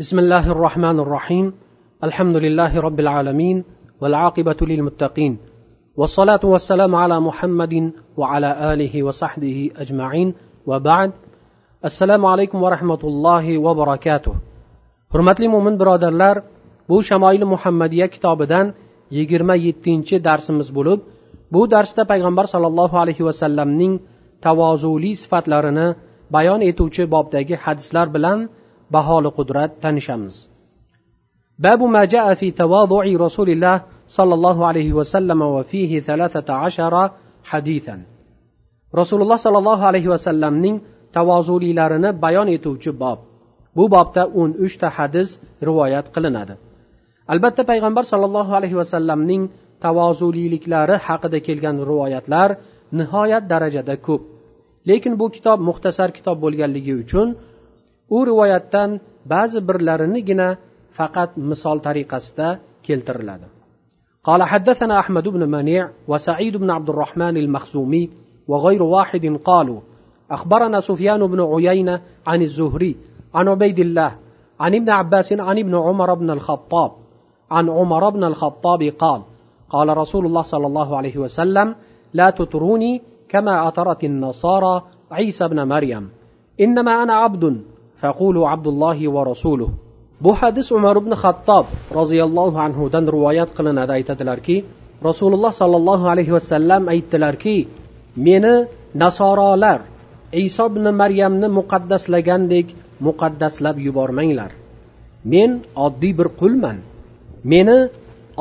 بسم الله الرحمن الرحيم الحمد لله رب العالمين والعاقبة للمتقين والصلاة والسلام على محمد وعلى آله وصحبه أجمعين وبعد السلام عليكم ورحمة الله وبركاته hurmatli mo'min birodarlar bu shamoili muhammadiya kitobidan yigirma yettinchi darsimiz bo'lib bu darsda payg'ambar sollallohu alayhi vasallamning tavozuli sifatlarini bayon etuvchi bobdagi hadislar bilan baholi qudrat tanishamiz. Babu ma jaa fi tavadu'i rasulilloh sollallohu alayhi vasallam va fihi ashara hadisan rasululloh sollallohu alayhi vasallamning tavozulilarini bayon etuvchi bob. Bu bobda o'n uchta hadis rivoyat qilinadi. Albatta payg'ambar sollallohu alayhi vasallamning tavozuliliklari haqida kelgan rivoyatlar nihoyat darajada ko'p. Lekin bu kitob muxtasar kitob bo'lganligi uchun u rivoyatdan ba'zi birlarinigina faqat misol tariqasida keltiriladi. قال حدثنا أحمد بن منيع وسعيد بن عبد الرحمن المخزومي وغير واحد قالوا أخبرنا سفيان بن عيينة عن الزهري عن عبيد الله عن ابن عباس عن ابن عمر بن الخطاب عن عمر بن الخطاب قال قال رسول الله صلى الله عليه وسلم لا تطروني كما أطرت النصارى عيسى بن مريم إنما أنا عبد faqulu abdullohi va rasuluh bu hadis umar ibn xattob roziyallohu anhudan rivoyat qilinadi. Aytadilarki rasululloh sollallohu alayhi vasallam aytdilarki meni nasorolar iso ibn maryamni muqaddaslagandek muqaddaslab yubormanglar. Men oddiy bir qulman. Meni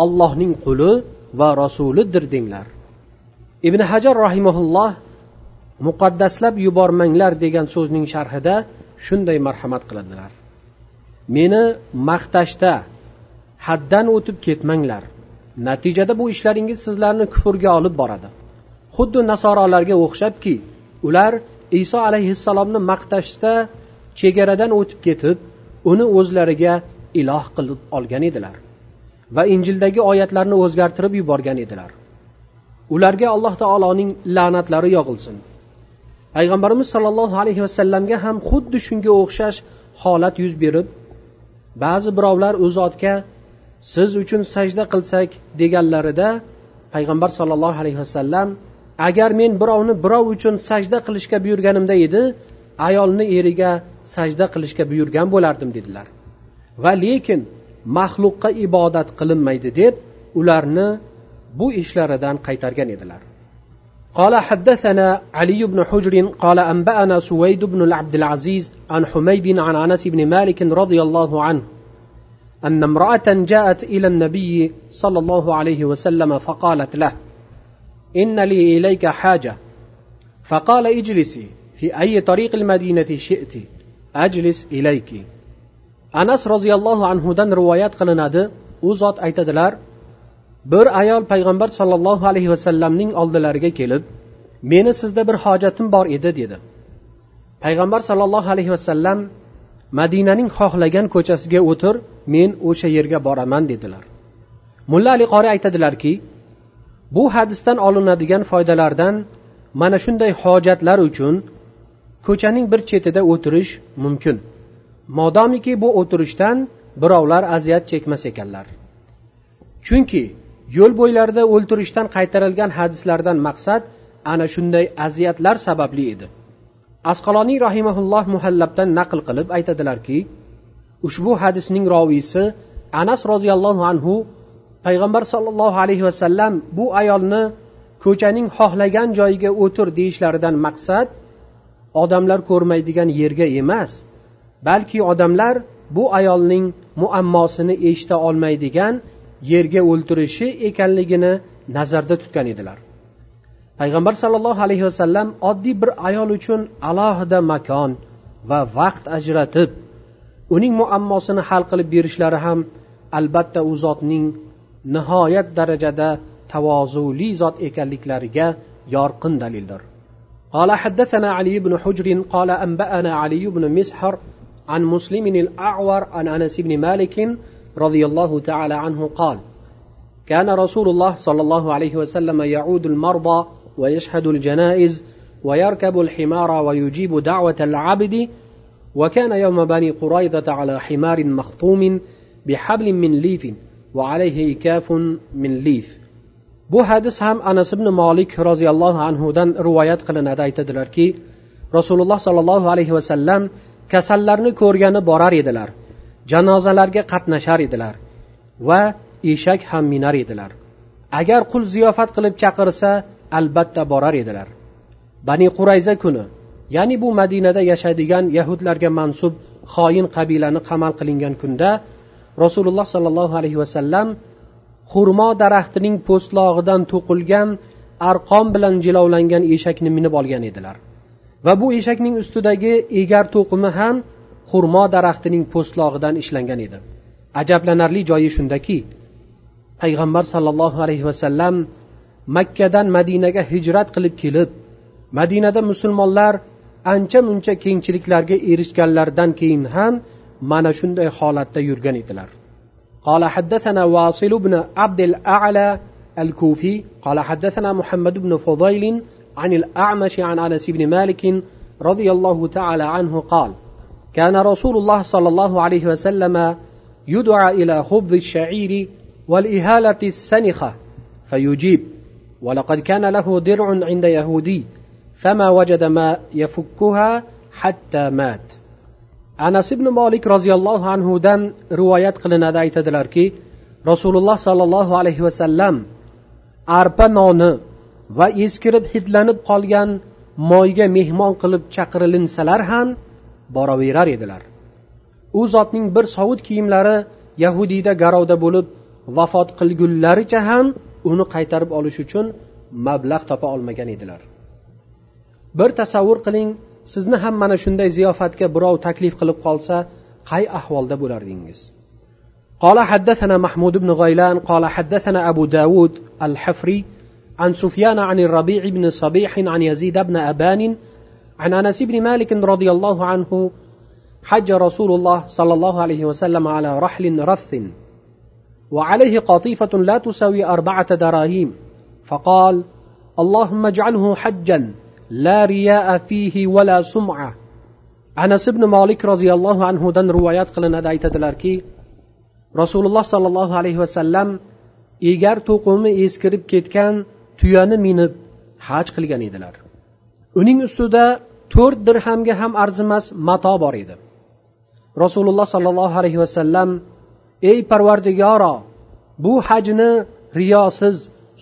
ollohning quli va rasulidir denglar. Ibn hajar rahimaulloh muqaddaslab yubormanglar degan so'zning sharhida shunday marhamat qiladilar. Meni maqtashda haddan o'tib ketmanglar. Natijada bu ishlaringiz sizlarni kufrga olib boradi. Xuddi nasorolarga o'xshabki ular iso alayhissalomni maqtashda chegaradan o'tib ketib uni o'zlariga iloh qilib olgan edilar va injildagi oyatlarni o'zgartirib yuborgan edilar. Ularga alloh taoloning la'natlari yog'ilsin. Payg'ambarimiz sollallohu alayhi vasallamga ham xuddi shunga o'xshash holat yuz berib ba'zi birovlar u zotga siz uchun sajda qilsak deganlarida payg'ambar sollallohu alayhi vasallam agar men birovni birov uchun sajda qilishga buyurganimda edi ayolni eriga sajda qilishga buyurgan bo'lardim dedilar. Va lekin maxluqqa ibodat qilinmaydi deb ularni bu ishlaridan qaytargan edilar. قال حدثنا علي بن حجر قال أنبأنا سويد بن العبد العزيز عن حميد عن أنس بن مالك رضي الله عنه أن امرأة جاءت إلى النبي صلى الله عليه وسلم فقالت له إن لي إليك حاجة. فقال اجلسي في أي طريق المدينة شئت؟ أجلس إليك. أنس رضي الله عنه دن روايات قلنادي u zot aytadilar bir ayol payg'ambar sollallohu alayhi vasallamning oldilariga kelib meni sizda bir hojatim bor edi dedi. Payg'ambar sollallohu alayhi vasallam madinaning xohlagan ko'chasiga o'tir men o'sha yerga boraman dedilar. Mulla ali qori aytadilarki bu hadisdan olinadigan foydalardan mana shunday hojatlar uchun ko'chaning bir chetida o'tirish mumkin. Modomiki bu o'tirishdan birovlar aziyat chekmas ekanlar. Chunki yo'l bo'ylarida o'ltirishdan qaytarilgan hadislardan maqsad ana shunday aziyatlar sababli edi. Asqaloniy rahimaulloh muhallabdan naql qilib aytadilarki ushbu hadisning roviysi anas roziyallohu anhu payg'ambar sollallohu alayhi vasallam bu ayolni ko'chaning xohlagan joyiga o'tir deyishlaridan maqsad odamlar ko'rmaydigan yerga emas balki odamlar bu ayolning muammosini eshita olmaydigan yerga o'ltirishi ekanligini nazarda tutgan edilar payg'ambar sollallohu alayhi vasallam oddiy bir ayol uchun alohida makon va vaqt ajratib uning muammosini hal qilib berishlari ham albatta u zotning nihoyat darajada tavozuli zot ekanliklariga yorqin dalildir قال حدثنا علي بن حجر قال أنبأنا علي بن مسحر عن مسلم الأعور عن أنس بن مالك رضي الله تعالى عنه قال كان رسول الله صلى الله عليه وسلم يعود المرضى ويشهد الجنائز ويركب الحمار ويجيب دعوة العبد وكان يوم بني قريظة على حمار مخطوم بحبل من ليف وعليه كاف من ليف. Bu hadis ham anas ibn molik roziyallohu anhudan rivoyat qilinadi. Aytadilarki rasululloh sollallohu alayhi vasallam kasallarni ko'rgani borar edilar. Janozalarga qatnashar edilar va eshak ham minar edilar. Agar qul ziyofat qilib chaqirsa albatta borar edilar. Bani qurayza kuni ya'ni bu madinada yashaydigan yahudlarga mansub xoin qabilani qamal qilingan kunda rasululloh sollallohu alayhi vasallam xurmo daraxtining po'stlog'idan to'qilgan arqon bilan jilovlangan eshakni minib olgan edilar. Va bu eshakning ustidagi egar to'qimi ham xurmo daraxtining po'stlog'idan ishlangan edi ajablanarli joyi shundaki payg'ambar sollallohu alayhi vasallam makkadan madinaga hijrat qilib kelib madinada musulmonlar ancha muncha kengchiliklarga erishganlaridan keyin ham mana shunday holatda yurgan edilar قال حدثنا واصل بن عبد الأعلى الكوفي قال حدثنا محمد بن فضيل عن الأعمش عن أنس بن مالك رضي الله تعالى عنه قال كان رسول الله صلى الله عليه وسلم يدعى إلى خبز الشعير والإهالة السنخة فيجيب ولقد كان له درع عند يهودي فما وجد ما يفكها حتى مات anas ibn molik roziyallohu anhudan rivoyat qilinadi aytadilarki rasululloh sollallohu alayhi vasallam arpa noni va eskirib hidlanib qolgan moyga mehmon qilib chaqirilinsalar ham boraverar edilar u zotning bir sovut kiyimlari yahudiyda garovda bo'lib vafot qilgunlaricha ham uni qaytarib olish uchun mablag' topa olmagan edilar bir tasavvur qiling sizni ham mana shunday ziyofatga birov taklif qilib qolsa qay ahvolda bo'lardingiz قال حدثنا محمود بن غيلان قال حدثنا أبو داود الحفري عن سفيان عن الربيع بن صبيح عن يزيد بن أبان عن أنس بن مالك رضي الله عنه حج رسول الله صلى الله عليه وسلم على رحل رث وعليه قطيفة لا تساوي أربعة دراهيم فقال اللهم اجعله حجا لا رياء فيه ولا سمعة. أنس بن مالك رضي الله عنه دن روايات قلنا دايت الاركي رسول الله صلى الله عليه وسلم egar to'qimi eskirib ketgan tuyani minib haj qilgan edilar uning ustida to'rt dirhamga ham arzimas mato bor edi. Rasululloh sollallohu alayhi vasallam ey parvardigoro bu hajni riyosiz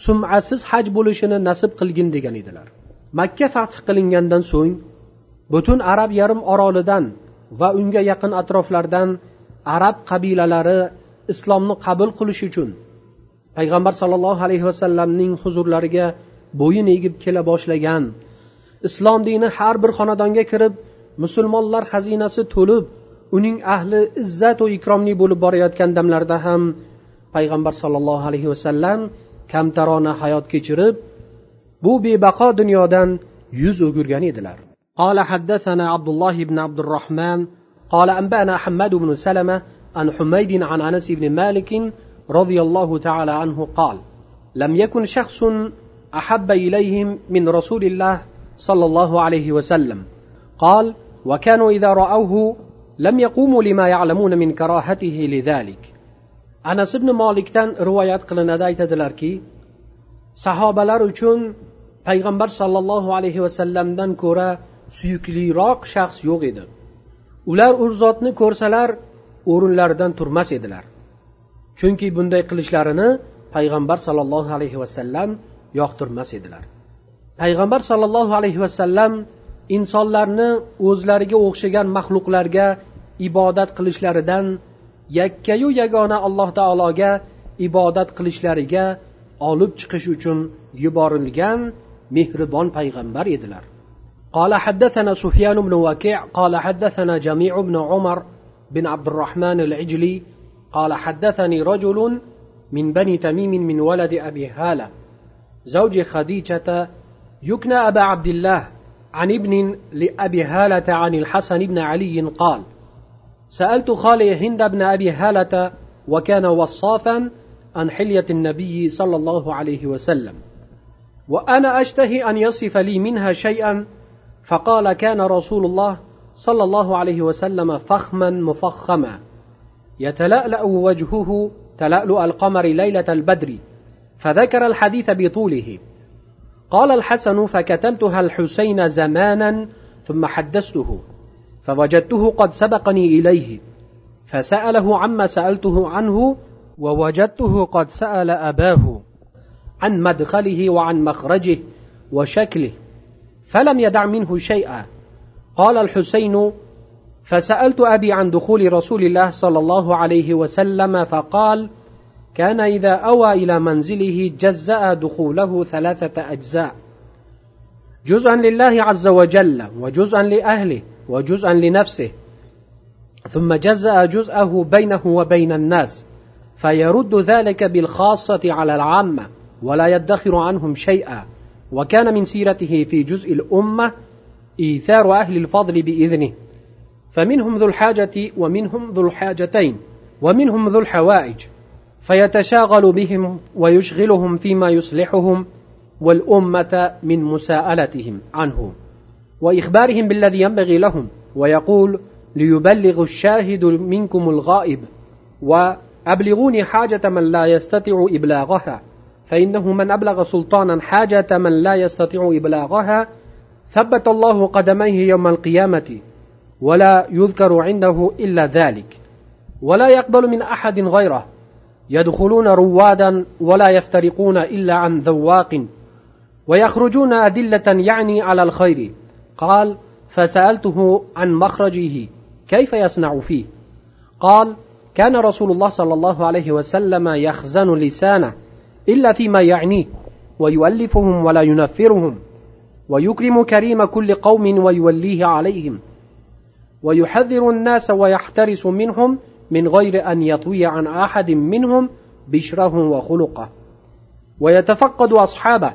sum'asiz haj bo'lishini nasib qilgin degan edilar. Makka fath qilingandan so'ng butun arab yarim orolidan va unga yaqin atroflardan arab qabilalari islomni qabul qilish uchun payg'ambar sollallohu alayhi vasallamning huzurlariga bo'yin egib kela boshlagan islom dini har bir xonadonga kirib musulmonlar xazinasi to'lib uning ahli izzat va ikromli bo'lib borayotgan damlarda ham payg'ambar sollallohu alayhi vasallam kamtarona hayot kechirib bu bebaqo dunyodan yuz o'girgan edilar قال حدثنا عبد الله بن عبد الرحمن قال أنبأنا حماد بن سلمة عن حميد عن أنس بن مالك رضي الله تعالى عنه قال لم يكن شخص أحب إليهم من رسول الله صلى الله عليه وسلم قال وكانوا إذا رأوه لم يقوموا لما يعلمون من كراهته لذلك أنس بن مالك تن روايات قلنا aytadilarki sahobalar uchun payg'ambar sollallohu alayhi vasallamdan ko'ra suyukliroq shaxs yo'q edi ular u zotni ko'rsalar o'rinlaridan turmas edilar chunki bunday qilishlarini payg'ambar sollallohu alayhi vasallam yoqtirmas edilar payg'ambar sollallohu alayhi vasallam insonlarni o'zlariga o'xshagan maxluqlarga ibodat qilishlaridan yakkayu yagona alloh taologa ibodat qilishlariga olib chiqish uchun yuborilgan mehribon payg'ambar edilar قال حدثنا سفيان بن وكيع قال حدثنا جميع بن عمر بن عبد الرحمن العجلي قال حدثني رجل من بني تميم من ولد أبي هالة زوج خديجة يكنى أبا عبد الله عن ابن لأبي هالة عن الحسن بن علي قال سألت خالي هند بن أبي هالة وكان وصافا عن حلية النبي صلى الله عليه وسلم وأنا أشتهي أن يصف لي منها شيئا فقال كان رسول الله صلى الله عليه وسلم فخما مفخما يتلألأ وجهه تلألؤ القمر ليلة البدر فذكر الحديث بطوله. قال الحسن فكتمتها الحسين زمانا ثم حدثته فوجدته قد سبقني إليه فسأله عما سألته عنه ووجدته قد سأل أباه عن مدخله وعن مخرجه وشكله فلم يدع منه شيئا. قال الحسين فسألت أبي عن دخول رسول الله صلى الله عليه وسلم فقال كان إذا أوى إلى منزله جزأ دخوله ثلاثة أجزاء. جزءا لله عز وجل وجزءا لأهله وجزءا لنفسه. ثم جزأ جزءه بينه وبين الناس فيرد ذلك بالخاصة على العامة ولا يدخر عنهم شيئا. وكان من سيرته في جزء الأمة إيثار أهل الفضل بإذنه. فمنهم ذو الحاجة ومنهم ذو الحاجتين ومنهم ذو الحوائج. فيتشاغل بهم ويشغلهم فيما يصلحهم والأمة من مساءلتهم عنه وإخبارهم بالذي ينبغي لهم ويقول ليبلغ الشاهد منكم الغائب وأبلغوني حاجة من لا يستطيع إبلاغها فإنه من أبلغ سلطانا حاجة من لا يستطيع إبلاغها ثبت الله قدميه يوم القيامة ولا يذكر عنده إلا ذلك ولا يقبل من أحد غيره يدخلون روادا ولا يفترقون إلا عن ذواق ويخرجون أدلة يعني على الخير. قال فسألته عن مخرجه كيف يصنع فيه؟ قال كان رسول الله صلى الله عليه وسلم يخزن لسانه إلا فيما يعنيه ويؤلفهم ولا ينفرهم ويكرم كريم كل قوم ويوليه عليهم ويحذر الناس ويحترس منهم من غير أن يطوي عن أحد منهم بشره وخلقه. ويتفقد أصحابه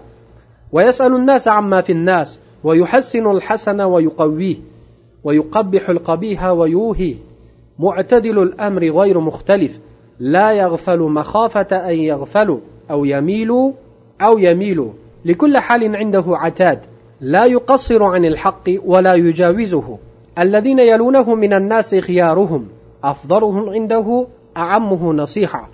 ويسأل الناس عما في الناس ويحسن الحسن ويقويه ويقبح القبيح ويوهي. معتدل الأمر غير مختلف لا يغفل مخافة أن يغفلوا أو يميلوا أو يميلوا. لكل حال عنده عتاد لا يقصر عن الحق ولا يجاوزه. الذين يلونه من الناس خيارهم. أفضلهم عنده أعمه نصيحة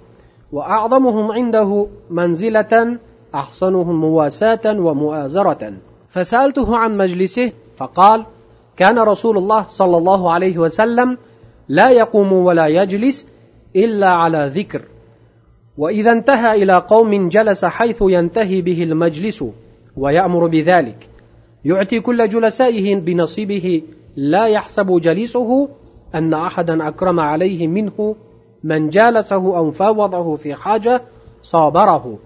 وأعظمهم عنده منزلة أحسنهم مواساة ومؤازرة. فسألته عن مجلسه فقال كان رسول الله صلى الله عليه وسلم لا يقوم ولا يجلس إلا على ذكر. وإذا انتهى إلى قوم جلس حيث ينتهي به المجلس ويأمر بذلك. يعطي كل جلسائه بنصيبه لا يحسب جليسه أن أحدا أكرم عليه منه من جالسه أو فاوضه في حاجة صابره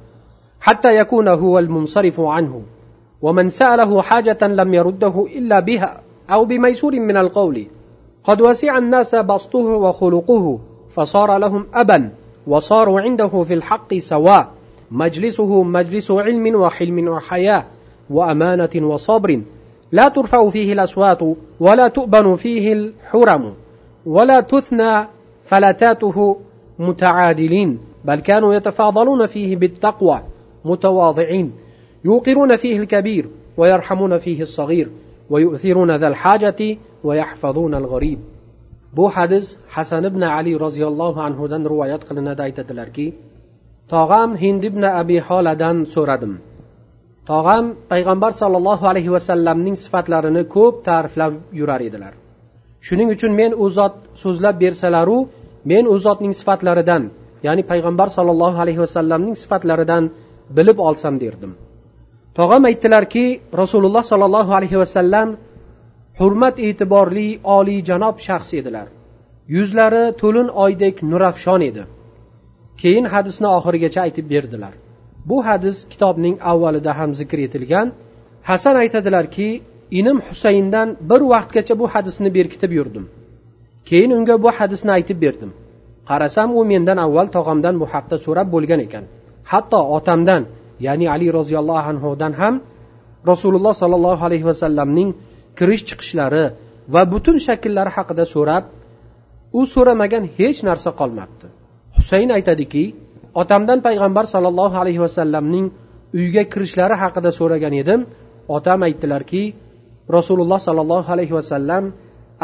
حتى يكون هو المنصرف عنه. ومن سأله حاجة لم يرده إلا بها أو بميسور من القول. قد وسع الناس بسطه وخلقه فصار لهم أبا وصاروا عنده في الحق سواء. مجلسه مجلس علم وحلم وحياة وأمانة وصبر. لا ترفع فيه الأصوات ولا تؤبن فيه الحرم. ولا تثنى فلتاته متعادلين بل كانوا يتفاضلون فيه بالتقوى متواضعين يوقرون فيه الكبير ويرحمون فيه الصغير ويؤثرون ذا الحاجة ويحفظون الغريب. بو حدث حسن بن علي رضي الله عنه دن روايات قلنا دايت تلاركي طغام هند بن أبي حالدن سوردم. طغام پیغمبر صلى الله عليه وسلم نين صفات لارنه كوب تعرف لام يرار يدلار shuning uchun men u zot so'zlab bersalaru men u zotning sifatlaridan ya'ni payg'ambar sollallohu alayhi vasallamning sifatlaridan bilib olsam derdim. Tog'am aytdilarki rasululloh sollallohu alayhi vasallam hurmat e'tiborli oliyjanob shaxs edilar. Yuzlari to'lin oydek nurafshon edi. Keyin hadisni oxirigacha aytib berdilar. Bu hadis kitobning avvalida ham zikr etilgan. Hasan aytadilarki inim husayndan bir vaqtgacha bu hadisni berkitib yurdim. Keyin unga bu hadisni aytib berdim. Qarasam u mendan avval tog'amdan bu haqda so'rab bo'lgan ekan. Hatto otamdan ya'ni ali roziyallohu anhudan ham rasululloh sollallohu alayhi vasallamning kirish chiqishlari va butun shakllari haqida so'rab u so'ramagan hech narsa qolmabdi. Husayn aytadiki otamdan payg'ambar sollallohu alayhi vasallamning uyga kirishlari haqida so'ragan edim. Otam aytdilarki rasululloh sollallohu alayhi vasallam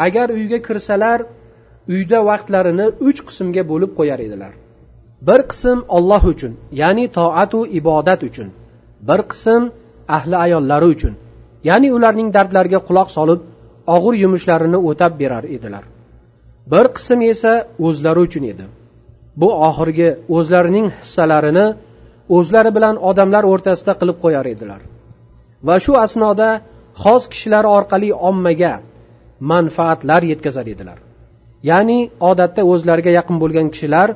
agar uyga kirsalar uyda vaqtlarini uch qismga bo'lib qo'yar edilar. Bir qism olloh uchun ya'ni toatu ibodat uchun. Bir qism ahli ayollari uchun ya'ni ularning dardlariga quloq solib og'ir yumushlarini o'tab berar edilar. Bir qism esa o'zlari uchun edi. Bu oxirgi o'zlarining hissalarini o'zlari bilan odamlar o'rtasida qilib qo'yar edilar. Va shu asnoda xos kishilar orqali ommaga manfaatlar yetkazar edilar. Ya'ni odatda o'zlariga yaqin bo'lgan kishilar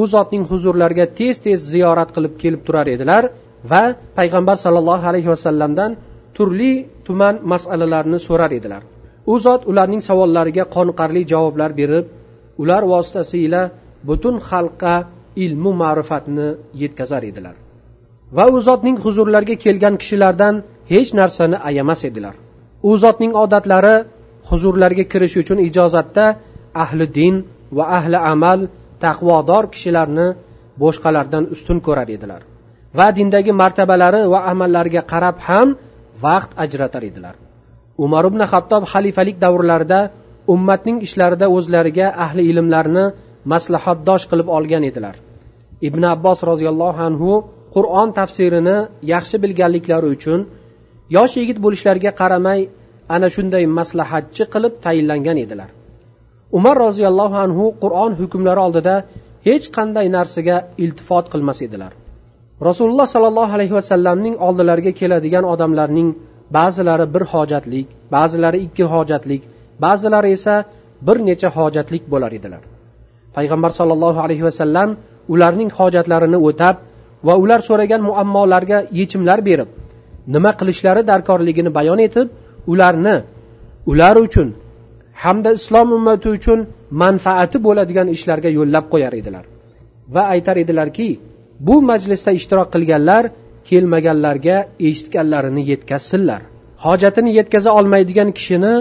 u zotning huzurlariga tez tez ziyorat qilib kelib turar edilar va payg'ambar sollallohu alayhi vasallamdan turli tuman masalalarni so'rar edilar. U zot ularning savollariga qoniqarli javoblar berib ular vositasiyla butun xalqqa ilmu ma'rifatni yetkazar edilar. Va u zotning huzurlariga kelgan kishilardan hech narsani ayamas edilar. U zotning odatlari huzurlarga kirish uchun ijozatda ahli din va ahli amal taqvodor kishilarni boshqalardan ustun ko'rar edilar va dindagi martabalari va amallariga qarab ham vaqt ajratar edilar. Umar ibn hattob xalifalik davrlarida ummatning ishlarida o'zlariga ahli ilmlarni maslahatdosh qilib olgan edilar. Ibn abbos roziyallohu anhu qur'on tafsirini yaxshi bilganliklari uchun yosh yigit bo'lishlariga qaramay ana shunday maslahatchi qilib tayinlangan edilar. Umar roziyallohu anhu qur'on hukmlari oldida hech qanday narsaga iltifot qilmas edilar. Rasululloh sollallohu alayhi vasallamning oldilariga keladigan odamlarning ba'zilari bir hojatlik ba'zilari ikki hojatlik ba'zilari esa bir necha hojatlik bo'lar edilar. Payg'ambar sollallohu alayhi vasallam ularning hojatlarini o'tab va ular so'ragan muammolarga yechimlar berib nima qilishlari darkorligini bayon etib ularni ular uchun hamda islom ummati uchun manfaati bo'ladigan ishlarga yo'llab qo'yar edilar. Va aytar edilarki bu majlisda ishtirok qilganlar kelmaganlarga eshitganlarini yetkazsinlar. Hojatini yetkaza olmaydigan kishini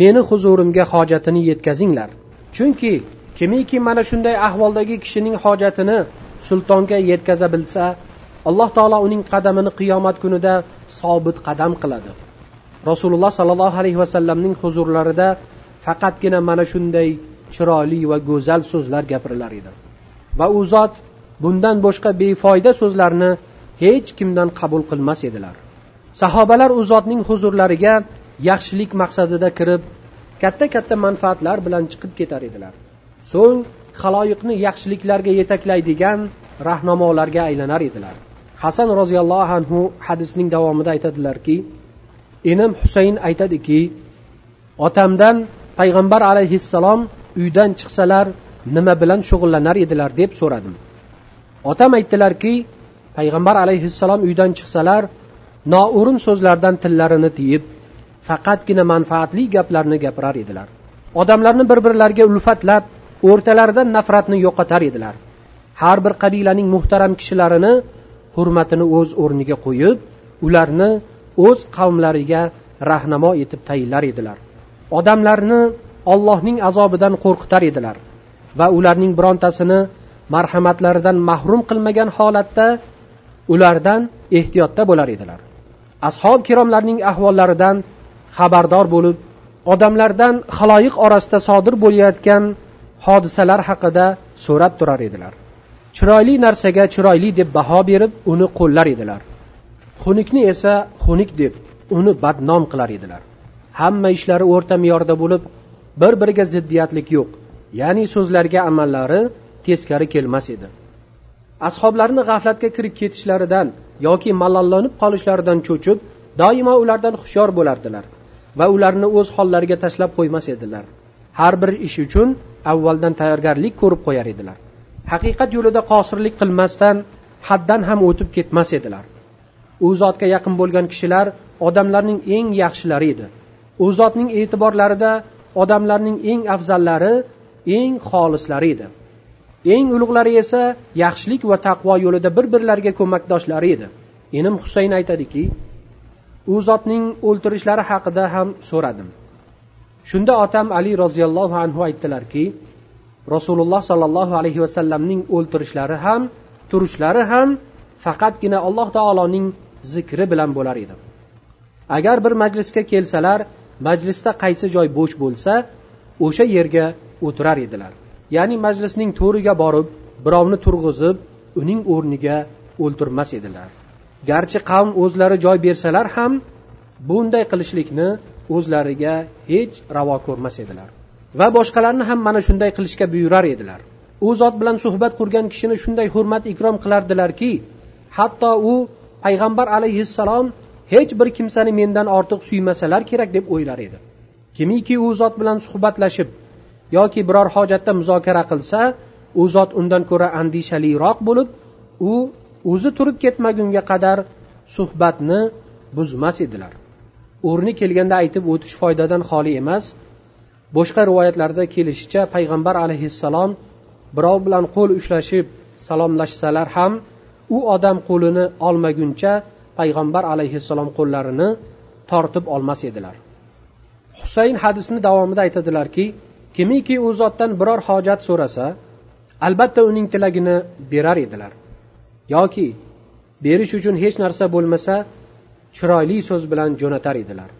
meni huzurimga hojatini yetkazinglar. Chunki kimiki mana shunday ahvoldagi kishining hojatini sultonga yetkaza bilsa alloh taolo uning qadamini qiyomat kunida sobit qadam qiladi. Rasululloh sollallohu alayhi vasallamning huzurlarida faqatgina mana shunday chiroyli va go'zal so'zlar gapirilar edi va u zot bundan boshqa befoyda so'zlarni hech kimdan qabul qilmas edilar. Sahobalar u zotning huzurlariga yaxshilik maqsadida kirib katta katta manfaatlar bilan chiqib ketar edilar. So'ng haloyiqni yaxshiliklarga yetaklaydigan rahnamolarga aylanar edilar. Hasan roziyallohu anhu hadisning davomida aytadilarki inim husayn aytadiki otamdan payg'ambar alayhissalom uydan chiqsalar nima bilan shug'ullanar edilar deb so'radim. Otam aytdilarki payg'ambar alayhissalom uydan chiqsalar noo'rin so'zlardan tillarini tiyib faqatgina manfaatli gaplarni gapirar edilar. Odamlarni bir birlariga ulfatlab o'rtalarida nafratni yo'qotar edilar. Har bir qabilaning muhtaram kishilarini hurmatini o'z o'rniga qo'yib ularni o'z qavmlariga rahnamo etib tayinlar edilar. Odamlarni ollohning azobidan qo'rqitar edilar va ularning birontasini marhamatlaridan mahrum qilmagan holatda ulardan ehtiyotda bo'lar edilar. Ashob kiromlarning ahvollaridan xabardor bo'lib odamlardan haloyiq orasida sodir bo'layotgan hodisalar haqida so'rab turar edilar. Chiroyli narsaga chiroyli deb baho berib uni qo'llar edilar. Xunukni esa xunuk deb uni badnom qilar edilar. Hamma ishlari o'rta me'yorda bo'lib bir biriga ziddiyatlik yo'q ya'ni so'zlarga amallari teskari kelmas edi. Ashoblarni g'aflatga kirib ketishlaridan yoki malollanib qolishlaridan cho'chib doimo ulardan hushyor bo'lardilar va ularni o'z hollariga tashlab qo'ymas edilar. Har bir ish uchun avvaldan tayyorgarlik ko'rib qo'yar edilar. Haqiqat yo'lida qosirlik qilmasdan haddan ham o'tib ketmas edilar. U zotga yaqin bo'lgan kishilar odamlarning eng yaxshilari edi. U zotning e'tiborlarida odamlarning eng afzallari eng xolislari edi. Eng ulug'lari esa yaxshilik va taqvo yo'lida bir birlariga ko'makdoshlari edi. Inim husayn aytadiki u zotning o'ltirishlari haqida ham so'radim. Shunda otam ali roziyallohu anhu aytdilarki rasululloh sollallohu alayhi vasallamning o'ltirishlari ham turishlari ham faqatgina alloh taoloning zikri bilan bo'lar edi. Agar bir majlisga kelsalar majlisda qaysi joy bo'sh bo'lsa o'sha yerga o'tirar edilar. Ya'ni majlisning to'riga borib birovni turg'izib uning o'rniga o'ltirmas edilar. Garchi qavm o'zlari joy bersalar ham bunday qilishlikni o'zlariga hech ravo ko'rmas edilar. Va boshqalarni ham mana shunday qilishga buyurar edilar. U zot bilan suhbat qurgan kishini shunday hurmat ikrom qilardilarki hatto u payg'ambar alayhissalom hech bir kimsani mendan ortiq suymasalar kerak deb o'ylar edi. Kimiki u zot bilan suhbatlashib yoki biror hojatda muzokara qilsa u zot undan ko'ra andishaliroq bo'lib u o'zi turib ketmagunga qadar suhbatni buzmas edilar. O'rni kelganda aytib o'tish foydadan xoli emas boshqa rivoyatlarda kelishicha payg'ambar alayhissalom birov bilan qo'l ushlashib salomlashsalar ham u odam qo'lini olmaguncha payg'ambar alayhissalom qo'llarini tortib olmas edilar. Husayn hadisni davomida aytadilarki kimiki u zotdan biror hojat so'rasa albatta uning tilagini berar edilar. Yoki berish uchun hech narsa bo'lmasa chiroyli so'z bilan jo'natar edilar.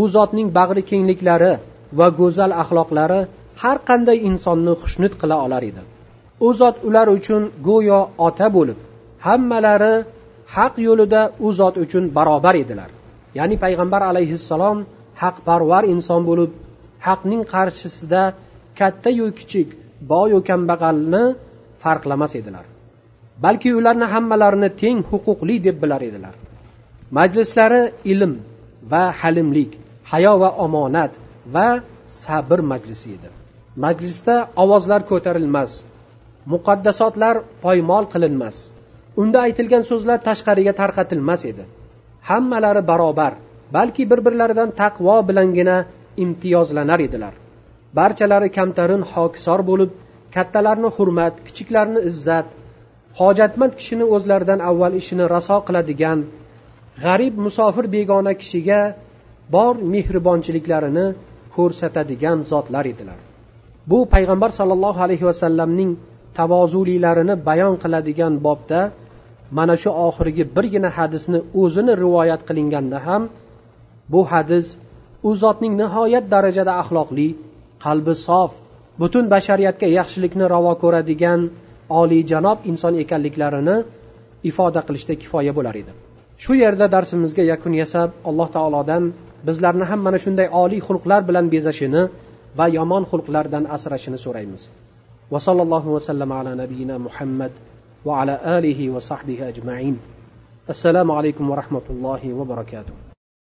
U zotning bag'ri kengliklari va go'zal axloqlari har qanday insonni xushnud qila olar edi. U zot ular uchun go'yo ota bo'lib hammalari haq yo'lida u zot uchun barobar edilar. Ya'ni payg'ambar alayhissalom haqparvar inson bo'lib haqning qarshisida kattayu kichik boyu kambag'alni farqlamas edilar. Balki ularni hammalarini teng huquqli deb bilar edilar. Majlislari ilm va halimlik hayo va omonat va sabr majlisi edi. Majlisda ovozlar ko'tarilmas muqaddasotlar poymol qilinmas unda aytilgan so'zlar tashqariga tarqatilmas edi. Hammalari barobar balki bir birlaridan taqvo bilangina imtiyozlanar edilar. Barchalari kamtarin hokisor bo'lib kattalarni hurmat kichiklarni izzat hojatmand kishini o'zlaridan avval ishini raso qiladigan g'arib musofir begona kishiga bor mehribonchiliklarini ko'rsatadigan zotlar edilar. Bu payg'ambar sollallohu alayhi vasallamning tavozulilarini bayon qiladigan bobda mana shu oxirgi birgina hadisni o'zini rivoyat qilinganda ham bu hadis u zotning nihoyat darajada axloqli qalbi sof butun bashariyatga yaxshilikni ravo ko'radigan oliyjanob inson ekanliklarini ifoda qilishda kifoya bo'lar edi. Shu yerda darsimizga yakun yasab alloh taolodan bizlarni ham mana shunday oliy xulqlar bilan bezashini va yomon xulqlardan asrashini so'raymiz. Va sallallohu vasallam ala nabiyina muhammad va ala alihi va sahbihi ajmain. Assalomu alaykum va rahmatullohi va barakatuh.